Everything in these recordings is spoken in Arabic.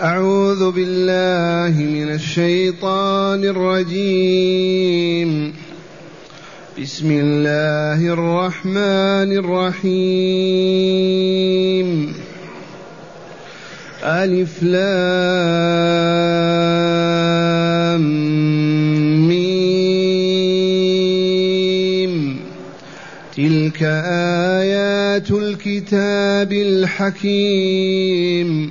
أعوذ بالله من الشيطان الرجيم. بسم الله الرحمن الرحيم. ألف لام ميم. تلك آيات الكتاب الحكيم.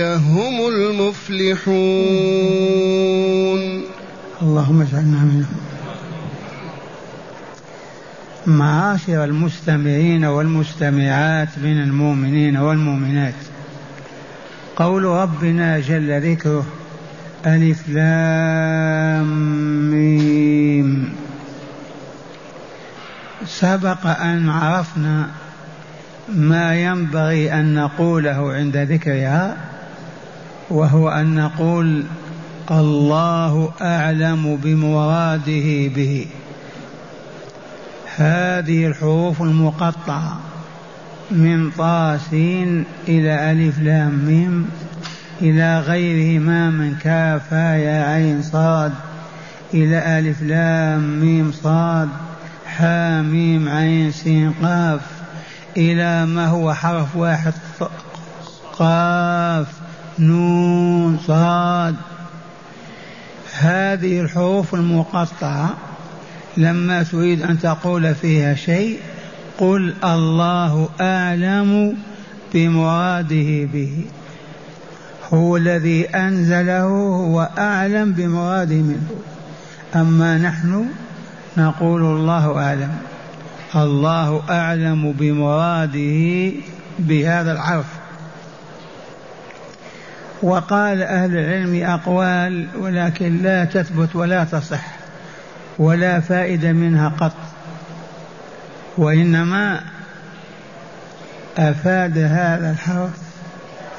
هم المفلحون. اللهم اجعلنا منهم. معاشر المستمعين والمستمعات من المؤمنين والمؤمنات. قول ربنا جل ذكره ألف لام ميم. سبق أن عرفنا ما ينبغي أن نقوله عند ذكرها وهو أن نقول الله أعلم بمراده به. هذه الحروف المقطعة من طاسين إلى ألف لام ميم إلى غيرهما من كاف يا عين صاد إلى ألف لام ميم صاد حاميم عين سين قاف. إلى ما هو حرف واحد قاف نون صاد. هذه الحروف المقطعة لما تريد أن تقول فيها شيء قل الله أعلم بمراده به. هو الذي أنزله هو أعلم بمراده منه. أما نحن نقول الله أعلم. الله أعلم بمراده بهذا الحرف وقال أهل العلم أقوال ولكن لا تثبت ولا تصح ولا فائدة منها قط. وإنما أفاد هذا الحرف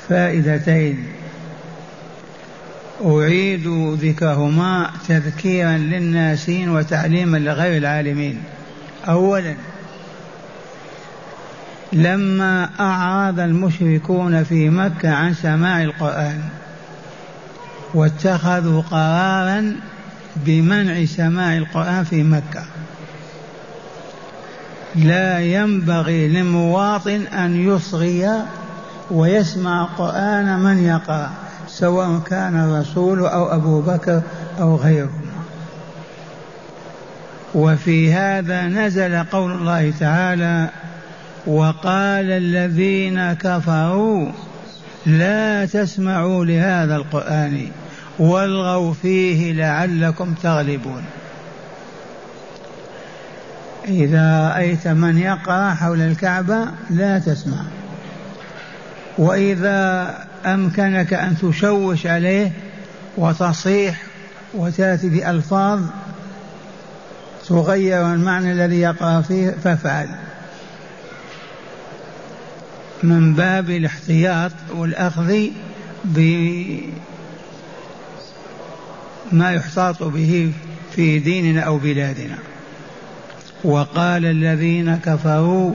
فائدتين. أعيد ذكرهما تذكيرا للناسين وتعليما لغير العالمين. أولا لما أعرض المشركون في مكة عن سماع القرآن واتخذوا قرارا بمنع سماع القرآن في مكة. لا ينبغي لمواطن أن يصغي ويسمع القرآن من يقرأ سواء كان الرسول أو أبو بكر أو غيره. وفي هذا نزل قول الله تعالى وقال الذين كفروا لا تسمعوا لهذا القرآن والغوا فيه لعلكم تغلبون. إذا رأيت من يقرأ حول الكعبة لا تسمع. وإذا أمكنك أن تشوش عليه وتصيح وتأتي بألفاظ تغير المعنى الذي يقرأ فيه فافعل. من باب الاحتياط والأخذ بما يحتاط به في ديننا أو بلادنا. وقال الذين كفروا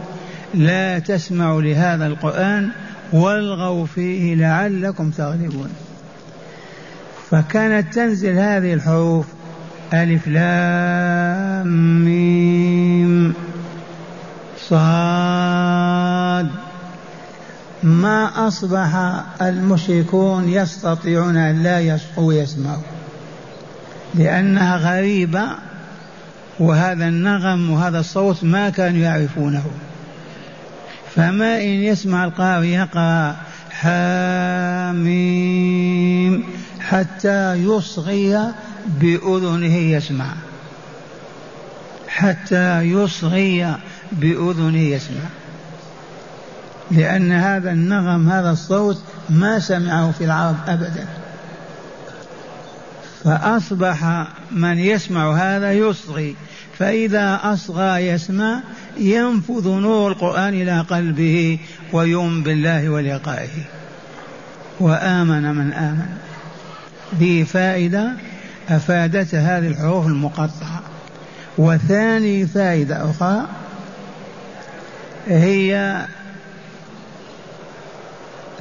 لا تسمعوا لهذا القرآن والغوا فيه لعلكم تغلبون. فكانت تنزل هذه الحروف ألف لام ميم. صاد. ما أصبح المشركون يستطيعون أن لا يصحوا ويسمعوا. لأنها غريبة وهذا النغم وهذا الصوت ما كانوا يعرفونه. فما إن يسمع القارئ يقرأ حاميم حتى يصغي بأذنه يسمع. حتى يصغي بأذنه يسمع. لأن هذا النغم هذا الصوت ما سمعه في العرب أبدا. فأصبح من يسمع هذا يصغي. فإذا أصغى يسمع ينفذ نور القرآن إلى قلبه ويؤمن بالله ولقائه. وآمن من آمن. ذي فائدة أفادتها هذه الحروف المقطعة. وثاني فائدة أخرى هي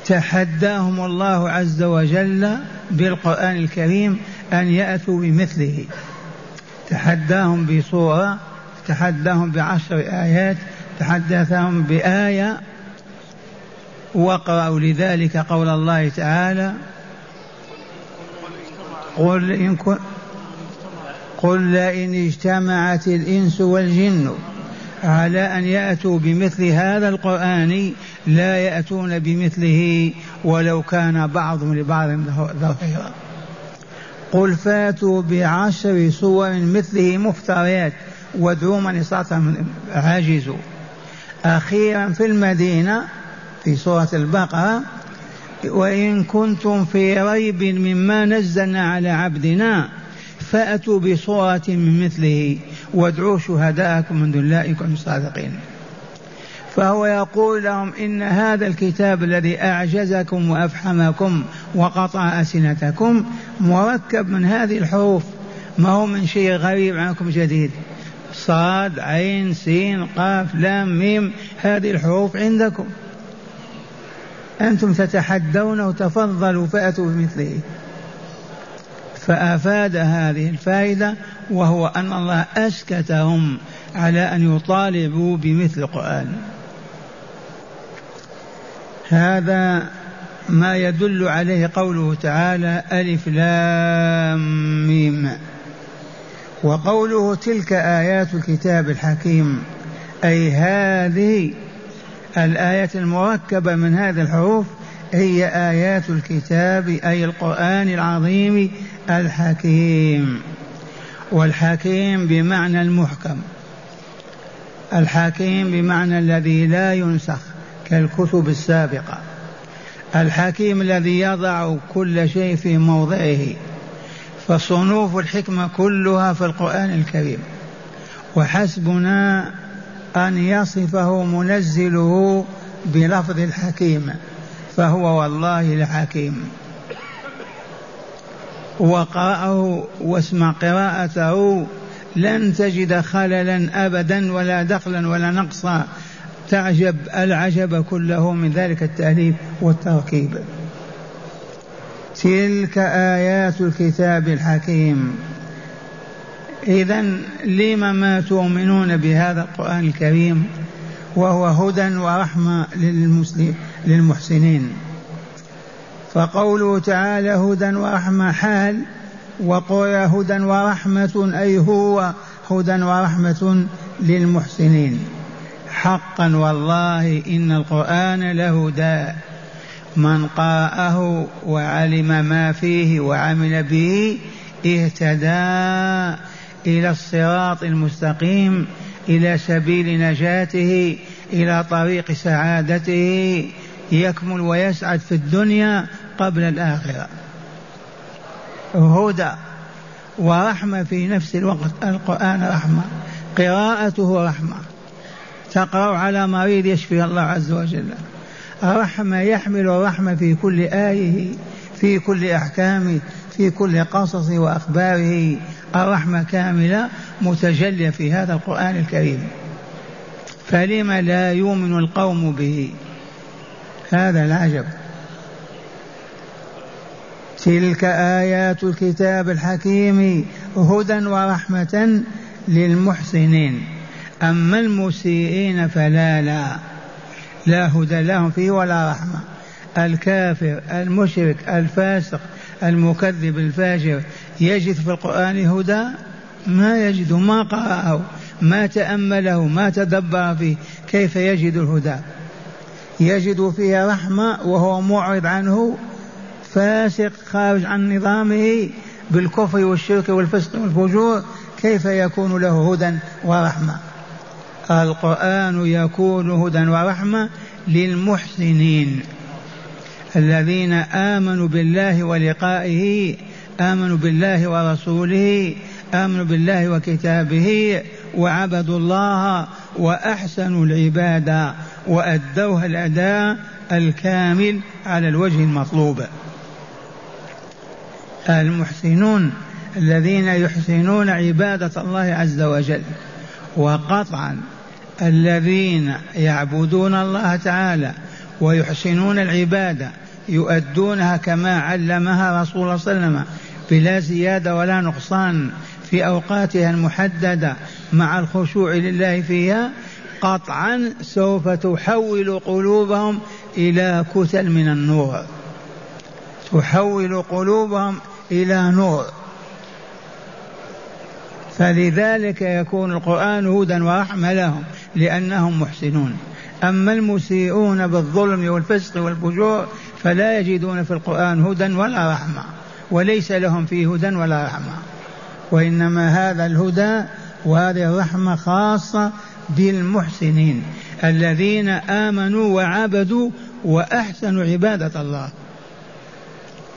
تحداهم الله عز وجل بالقرآن الكريم أن يأتوا بمثله. تحداهم بصورة تحداهم بعشر آيات تحدثهم بآية وقرأوا لذلك قول الله تعالى قل إن كن قل لئن اجتمعت الإنس والجن. على أن يأتوا بمثل هذا القرآن لا يأتون بمثله ولو كان بعضهم لبعض ظهيرا قل فاتوا بعشر صور مثله مفتريات وادعوا من استطعتم عاجزوا. أخيرا في المدينة في سورة البقرة وإن كنتم في ريب مما نزلنا على عبدنا فأتوا بصورة من مثله وادعوا شهداءكم من دلائكم الصادقين. فهو يقول لهم إن هذا الكتاب الذي أعجزكم وأفحمكم وقطع أسنتكم مركب من هذه الحروف ما هو من شيء غريب عنكم جديد صاد عين سين قاف لام ميم هذه الحروف عندكم. أنتم تتحدون تفضلوا فأتوا بمثله. فأفاد هذه الفائدة وهو أن الله أسكتهم على أن يطالبوا بمثل القرآن. هذا ما يدل عليه قوله تعالى ألف لام ميم. وقوله تلك آيات الكتاب الحكيم أي هذه الآيات المركبة من هذه الحروف هي آيات الكتاب أي القرآن العظيم الحكيم. والحكيم بمعنى المحكم. الحكيم بمعنى الذي لا ينسخ كالكتب السابقة. الحكيم الذي يضع كل شيء في موضعه فصنوف الحكمة كلها في القرآن الكريم. وحسبنا أن يصفه منزله بلفظ الحكيم فهو والله لحكيم وقرأه واسمع قراءته لن تجد خللا أبدا ولا دخلا ولا نقصا. تعجب العجب كله من ذلك التأليف والتركيب. تلك آيات الكتاب الحكيم. إذا لم ما تؤمنون بهذا القرآن الكريم وهو هدى ورحمة للمسلم للمحسنين. فقوله تعالى هدى ورحمة حال وقول هدى ورحمة أي هو هدى ورحمة للمحسنين. حقا والله إن القرآن لهدى من قرأه وعلم ما فيه وعمل به اهتدى. إلى الصراط المستقيم إلى سبيل نجاته إلى طريق سعادته يكمل ويسعد في الدنيا قبل الآخرة. هدى ورحمة في نفس الوقت القرآن رحمة قراءته رحمة. تقرأ على مريض يشفي الله عز وجل. رحمة يحمل الرحمة في كل آيه في كل أحكامه في كل قصصه وأخباره. الرحمة كاملة متجلية في هذا القرآن الكريم. فلم لا يؤمن القوم به؟ هذا العجب تلك آيات الكتاب الحكيم هدى ورحمة للمحسنين. أما المسيئين فلا لا. لا هدى لهم فيه ولا رحمة. الكافر المشرك الفاسق المكذب الفاجر يجد في القرآن هدى ما يجد ما قرأه ما تأمله ما تدبر فيه كيف يجد الهدى؟ يجد فيه رحمة وهو معرض عنه فاسق خارج عن نظامه بالكفر والشرك والفسق والفجور كيف يكون له هدى ورحمة؟ القرآن يكون هدى ورحمة للمحسنين الذين آمنوا بالله ولقائه آمنوا بالله ورسوله آمنوا بالله وكتابه وعبدوا الله وأحسنوا العبادة وأدوها الأداء الكامل على الوجه المطلوب. المحسنون الذين يحسنون عبادة الله عز وجل وقطعا الذين يعبدون الله تعالى ويحسنون العبادة يؤدونها كما علمها رسول الله صلى الله عليه وسلم بلا زيادة ولا نقصان في أوقاتها المحددة مع الخشوع لله فيها قطعا سوف تحول قلوبهم إلى كتل من النور. تحول قلوبهم إلى نور. فلذلك يكون القرآن هدى ورحمة لهم لأنهم محسنون. أما المسيئون بالظلم والفسق والفجور فلا يجدون في القرآن هدى ولا رحمة. وليس لهم فيه هدى ولا رحمة. وإنما هذا الهدى وهذه الرحمة خاصة بالمحسنين الذين آمنوا وعبدوا وأحسنوا عبادة الله.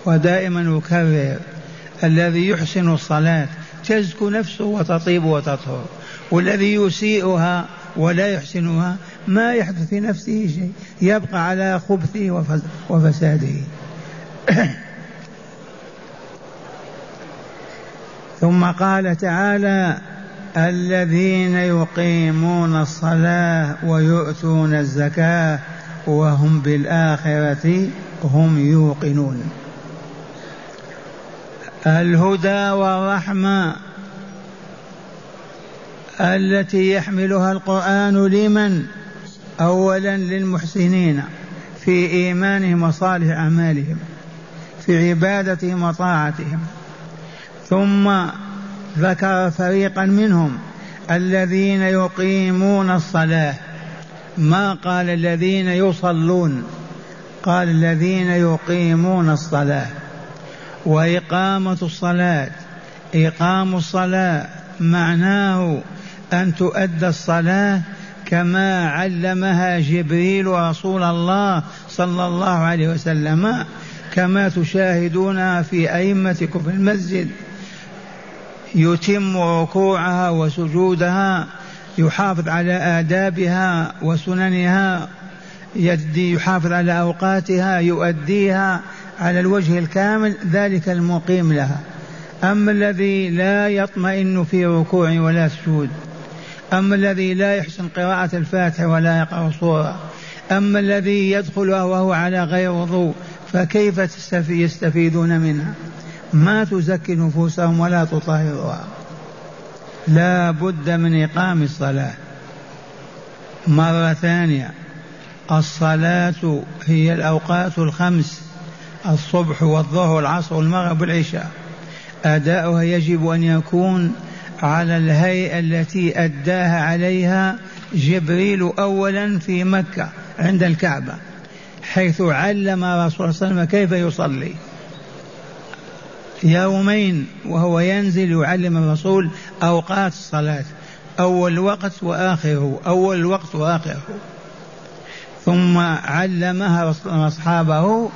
ودائما أكرر الذي يحسن الصلاة تزكو نفسه وتطيب وتطهر والذي يسيئها ولا يحسنها ما يحدث في نفسه شيء يبقى على خبثه وفساده. ثم قال تعالى الذين يقيمون الصلاة ويؤتون الزكاة وهم بالآخرة هم يوقنون. الهدى والرحمة التي يحملها القرآن لمن؟ أولا للمحسنين في إيمانهم وصالح أعمالهم في عبادتهم وطاعتهم. ثم ذكر فريقا منهم الذين يقيمون الصلاة. ما قال الذين يصلون؟ قال الذين يقيمون الصلاة. وإقامة الصلاة. إقام الصلاة معناه أن تؤدى الصلاة كما علمها جبريل رسول الله صلى الله عليه وسلم كما تشاهدونها في أئمتكم في المسجد. يتم ركوعها وسجودها يحافظ على آدابها وسننها يحافظ على أوقاتها يؤديها على الوجه الكامل ذلك المقيم لها. أما الذي لا يطمئن في ركوع ولا سجود أما الذي لا يحسن قراءة الفاتحة ولا يقرأ صورة أما الذي يدخلها وهو على غير وضوء فكيف يستفيدون منها؟ ما تزكي نفوسهم ولا تطهرها. لا بد من إقام الصلاة. مرة ثانية الصلاة هي الأوقات الخمس الصبح والظهر والعصر والمغرب والعشاء. أداؤها يجب أن يكون على الهيئة التي أداها عليها جبريل أولا في مكة عند الكعبة حيث علم رسول الله صلى الله عليه وسلم كيف يصلي. يومين وهو ينزل يعلم الرسول أوقات الصلاة أول وقت وآخره أول الوقت وآخره. ثم علمها أصحابه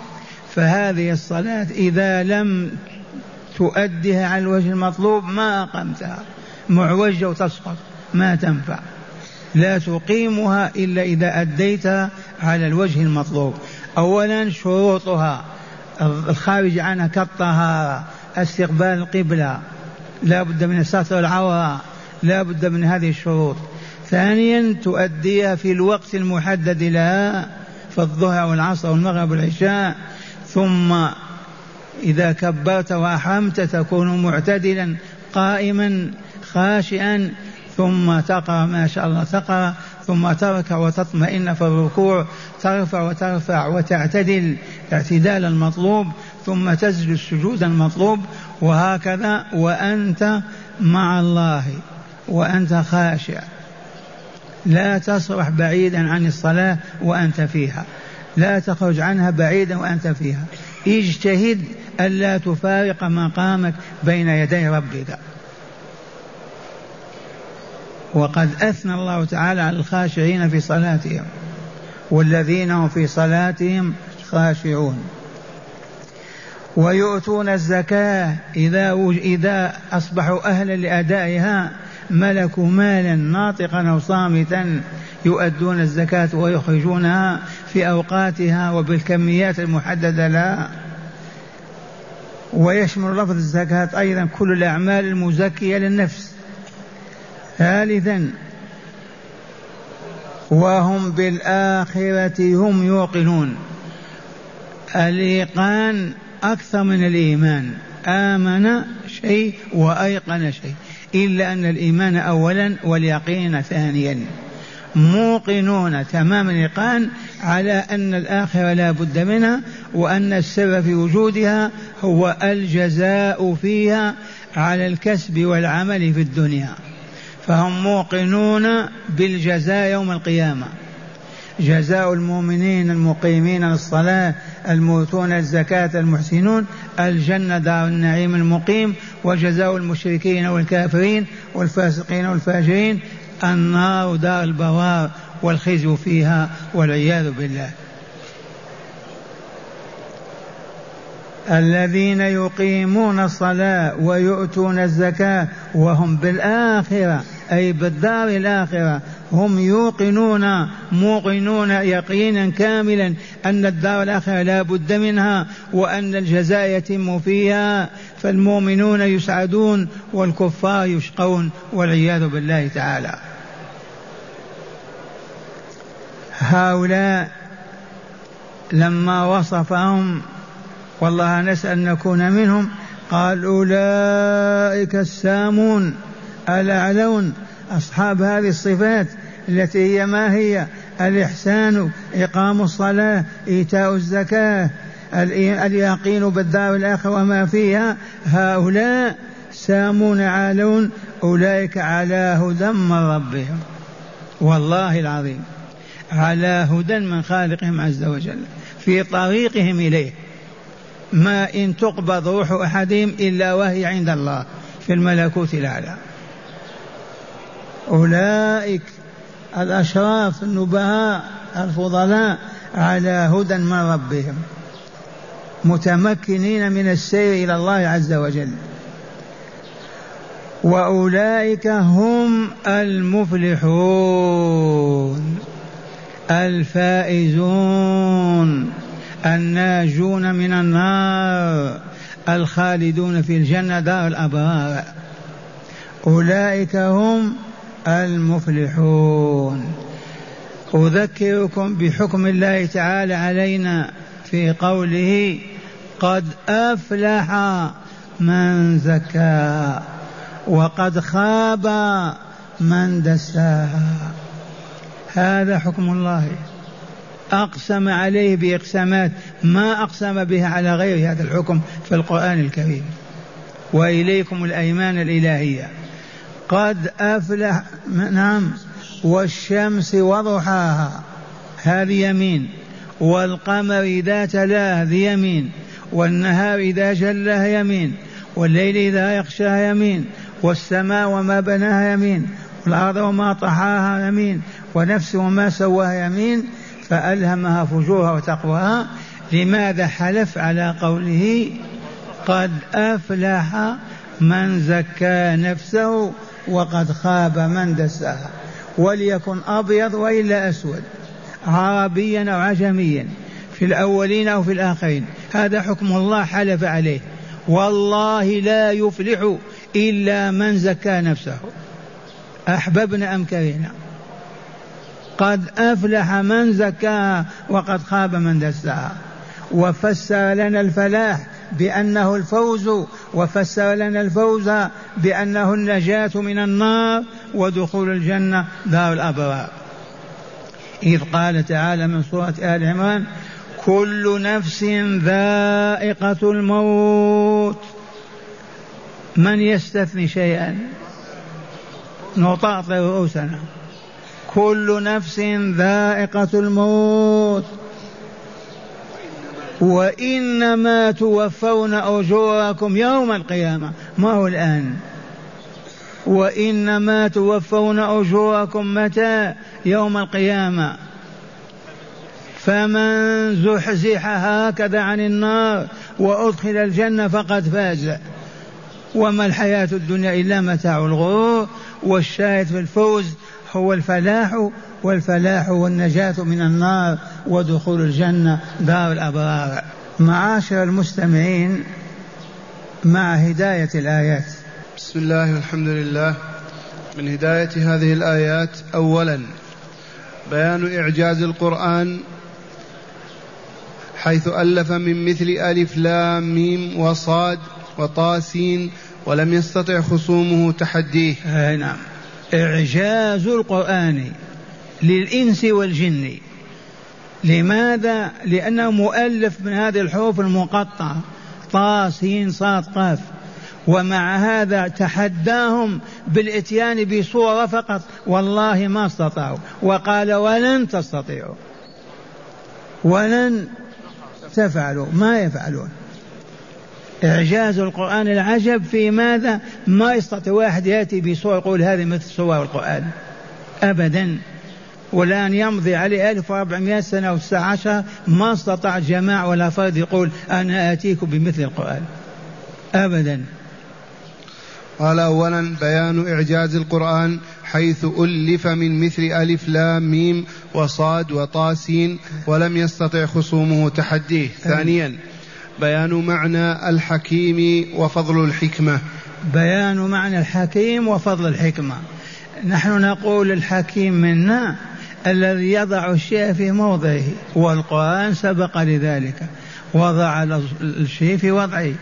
فهذه الصلاة إذا لم تؤدها على الوجه المطلوب ما أقمتها. معوجة وتسقط ما تنفع. لا تقيمها إلا إذا أديتها على الوجه المطلوب. أولا شروطها الخارج عنها كالطهارة. استقبال القبلة. لا بد من ستر العورة لا بد من هذه الشروط. ثانيا تؤديها في الوقت المحدد لها في الظهر والعصر والمغرب والعشاء. ثم إذا كبرت وأحرمت تكون معتدلا قائما خاشعا ثم تقرأ ما شاء الله تقرأ ثم تركع وتطمئن في الركوع ترفع وترفع وتعتدل اعتدال المطلوب ثم تسجد السجود المطلوب وهكذا وأنت مع الله وأنت خاشع. لا تصرح بعيدا عن الصلاة وأنت فيها. لا تخرج عنها بعيدا وأنت فيها. اجتهد ألا تفارق مقامك بين يدي ربك. وقد أثنى الله تعالى على الخاشعين في صلاتهم والذين هم في صلاتهم خاشعون. ويؤتون الزكاة إذا إذا أصبحوا أهلا لأدائها ملكوا مالا ناطقا أو صامتا يؤدون الزكاة ويخرجونها في أوقاتها وبالكميات المحددة لها. ويشمل لفظ الزكاة أيضا كل الأعمال المزكية للنفس. ثالثا وهم بالآخرة هم يوقنون. الإيقان أكثر من الإيمان. آمن شيء وأيقن شيء. إلا أن الإيمان أولا واليقين ثانيا. موقنون تمام الإيقان على أن الآخرة لا بد منها وأن السر في وجودها هو الجزاء فيها على الكسب والعمل في الدنيا. فهم موقنون بالجزاء يوم القيامة. جزاء المؤمنين المقيمين للصلاة الموتون الزكاة المحسنون الجنة دار النعيم المقيم وجزاء المشركين والكافرين والفاسقين والفاجرين النار دار البوار والخزي فيها والعياذ بالله. الذين يقيمون الصلاة ويؤتون الزكاة وهم بالآخرة أي بالدار الآخرة هم يوقنون موقنون يقينا كاملا أن الدار الآخرة لا بد منها وأن الجزاء يتم فيها. فالمؤمنون يسعدون والكفار يشقون والعياذ بالله تعالى. هؤلاء لما وصفهم والله نسأل نكون منهم قال أولئك السامون. الأعلون أصحاب هذه الصفات التي هي ما هي؟ الإحسان إقام الصلاة إيتاء الزكاة اليقين بالدار الآخرة وما فيها. هؤلاء سامون عالون أولئك على هدى من ربهم. والله العظيم على هدى من خالقهم عز وجل في طريقهم إليه. ما إن تقبض روح أحدهم إلا وهي عند الله في الملكوت الأعلى. أولئك الأشراف النبهاء الفضلاء على هدى من ربهم متمكنين من السير إلى الله عز وجل. وأولئك هم المفلحون الفائزون الناجون من النار الخالدون في الجنة دار الأبرار. أولئك هم المفلحون. أذكركم بحكم الله تعالى علينا في قوله قد أفلح من زكاها وقد خاب من دساها هذا حكم الله. أقسم عليه بإقسامات ما أقسم بها على غير هذا الحكم في القرآن الكريم. وإليكم الأيمان الإلهية. قد أفلح نعم والشمس وضحاها هذه يمين. والقمر إذا تلاه هذه يمين. والنهار إذا جلاه يمين. والليل إذا يغشاها يمين. والسماء وما بناها يمين. والأرض وما طحاها يمين. ونفس وما سواها يمين. فألهمها فجورها وتقواها. لماذا حلف؟ على قوله قد أفلح من زكى نفسه. وقد خاب من دساها وليكن أبيض وإلا أسود عربيا أو عجميا في الأولين أو في الآخرين. هذا حكم الله حلف عليه. والله لا يفلح إلا من زكى نفسه. أحببنا أم كرهنا؟ قد أفلح من زكاها وقد خاب من دساها. وفسر لنا الفلاح بأنه الفوز وفسر لنا الفوز بأنه النجاة من النار ودخول الجنة دار الأبرار. إذ قال تعالى من سورة آل عمران كل نفس ذائقة الموت. من يستثني شيئا؟ نطاطي رؤوسنا. كل نفس ذائقة الموت. وإنما توفون أجوركم يوم القيامة. ما هو الآن؟ وإنما توفون أجوركم متى؟ يوم القيامة. فمن زحزح هكذا عن النار وأدخل الجنة فقد فاز. وما الحياة الدنيا إلا متاع الغرور والشاهد في الفوز هو الفلاح والفلاح والنجاة من النار ودخول الجنة. دار الأبرار. معاشر المستمعين مع هداية الآيات. بسم الله والحمد لله. من هداية هذه الآيات أولا بيان إعجاز القرآن حيث ألف من مثل ألف لام ميم وصاد وطاسين ولم يستطع خصومه تحديه. آه نعم. إعجاز القرآن. للإنس والجن. لماذا؟ لأنه مؤلف من هذه الحروف المقطعة. طاسين صاد قاف. ومع هذا تحداهم بالإتيان بصورة فقط. والله ما استطاعوا. وقال ولن تستطيعوا. ولن تفعلوا. ما يفعلون. إعجاز القرآن العجب في ماذا؟ ما يستطيع واحد يأتي بصورة يقول هذه مثل صور القرآن. أبدا. والآن يمضي عليه 1400 سنة أو 19 ما استطاع جماعة ولا فرد يقول أنا آتيكم بمثل القرآن. أبدا. قال أولا بيان إعجاز القرآن حيث ألف من مثل ألف لام ميم وصاد وطاسين ولم يستطع خصومه تحديه. ثانيا بيان معنى الحكيم وفضل الحكمة. بيان معنى الحكيم وفضل الحكمة. نحن نقول الحكيم منا الذي يضع الشيء في موضعه والقرآن سبق لذلك. وضع الشيء في وضعه.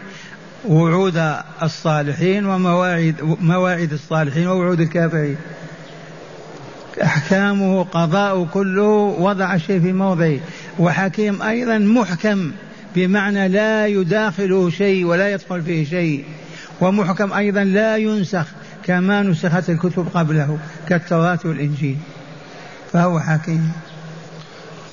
وعود الصالحين ومواعيد مواعيد الصالحين ووعود الكافرين. أحكامه قضاء كله وضع الشيء في موضعه. وحكيم أيضا محكم بمعنى لا يداخله شيء ولا يدخل فيه شيء. ومحكم أيضا لا ينسخ كما نسخت الكتب قبله كالتوراة والإنجيل. فهو حكيم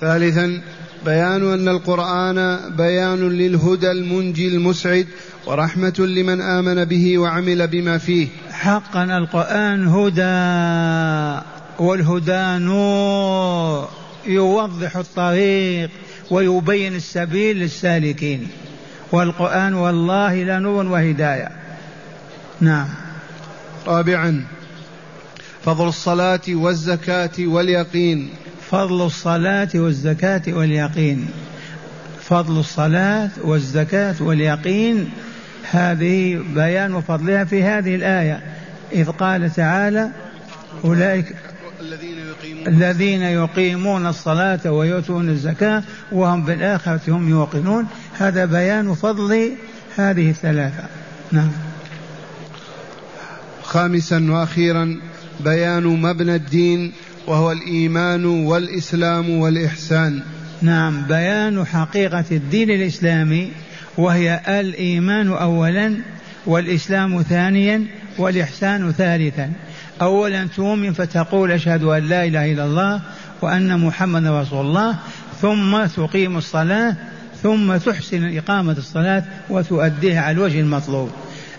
ثالثا بيان أن القرآن بيان للهدى المنجي المسعد ورحمة لمن آمن به وعمل بما فيه. حقا القرآن هدى والهدى نور يوضح الطريق ويبين السبيل للسالكين. والقرآن والله لنور وهداية. نعم. رابعا فضل الصلاة والزكاة واليقين. فضل الصلاة والزكاة واليقين. فضل الصلاة والزكاة واليقين. هذه بيان فضلها في هذه الآية. إذ قال تعالى أولئك الذين يقيمون, الذين يقيمون الصلاة ويؤتون الزكاة وهم بالآخرة هم يوقنون. هذا بيان فضل هذه الثلاثة. نعم. خامسا وأخيرا بيان مبنى الدين وهو الإيمان والإسلام والإحسان. نعم بيان حقيقة الدين الإسلامي وهي الإيمان أولا والإسلام ثانيا والإحسان ثالثا. أولا تؤمن فتقول أشهد أن لا إله إلا الله وأن محمدا رسول الله ثم تقيم الصلاة ثم تحسن إقامة الصلاة وتؤديها على الوجه المطلوب.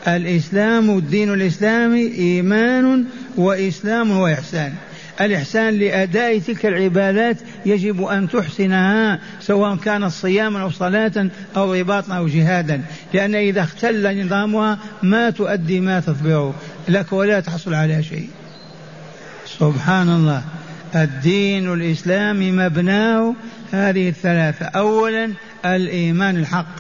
الإسلام الدين الإسلامي إيمان وإسلام وإحسان الإحسان لأداء تلك العبادات يجب أن تحسنها سواء كانت صياما أو صلاة أو رباطا أو جهادا. لأن إذا اختل نظامها ما تؤدي ما تثبره لك ولا تحصل على شيء. سبحان الله. الدين الإسلامي مبناه هذه الثلاثة. أولا الإيمان الحق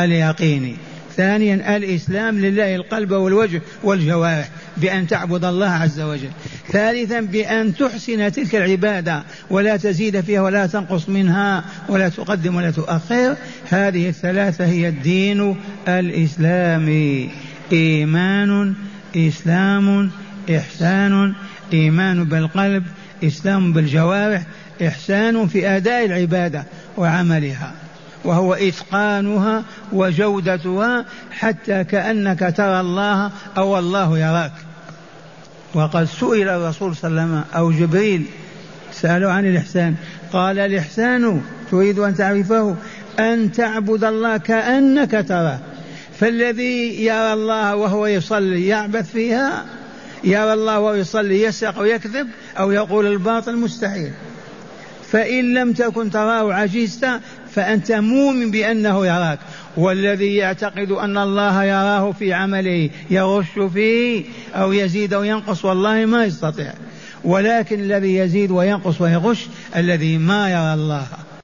اليقيني. ثانيا الإسلام لله القلب والوجه والجوارح. بأن تعبد الله عز وجل. ثالثا بأن تحسن تلك العبادة ولا تزيد فيها ولا تنقص منها ولا تقدم ولا تؤخر. هذه الثلاثة هي الدين الإسلامي. إيمان إسلام إحسان. إيمان بالقلب إسلام بالجوارح إحسان في أداء العبادة وعملها. وهو إتقانها وجودتها حتى كأنك ترى الله أو الله يراك. وقد سئل الرسول صلى الله عليه وسلم أو جبريل سألوا عن الإحسان قال الإحسان تريد أن تعرفه أن تعبد الله كأنك تراه. فالذي يرى الله وهو يصلي يعبث فيها يرى الله وهو يصلي يسرق ويكذب أو يقول الباطل مستحيل. فإن لم تكن تراه عجزت فأنت مؤمن بأنه يراك. والذي يعتقد أن الله يراه في عمله يغش فيه أو يزيد أو ينقص والله ما يستطيع. ولكن الذي يزيد وينقص ويغش الذي ما يرى الله.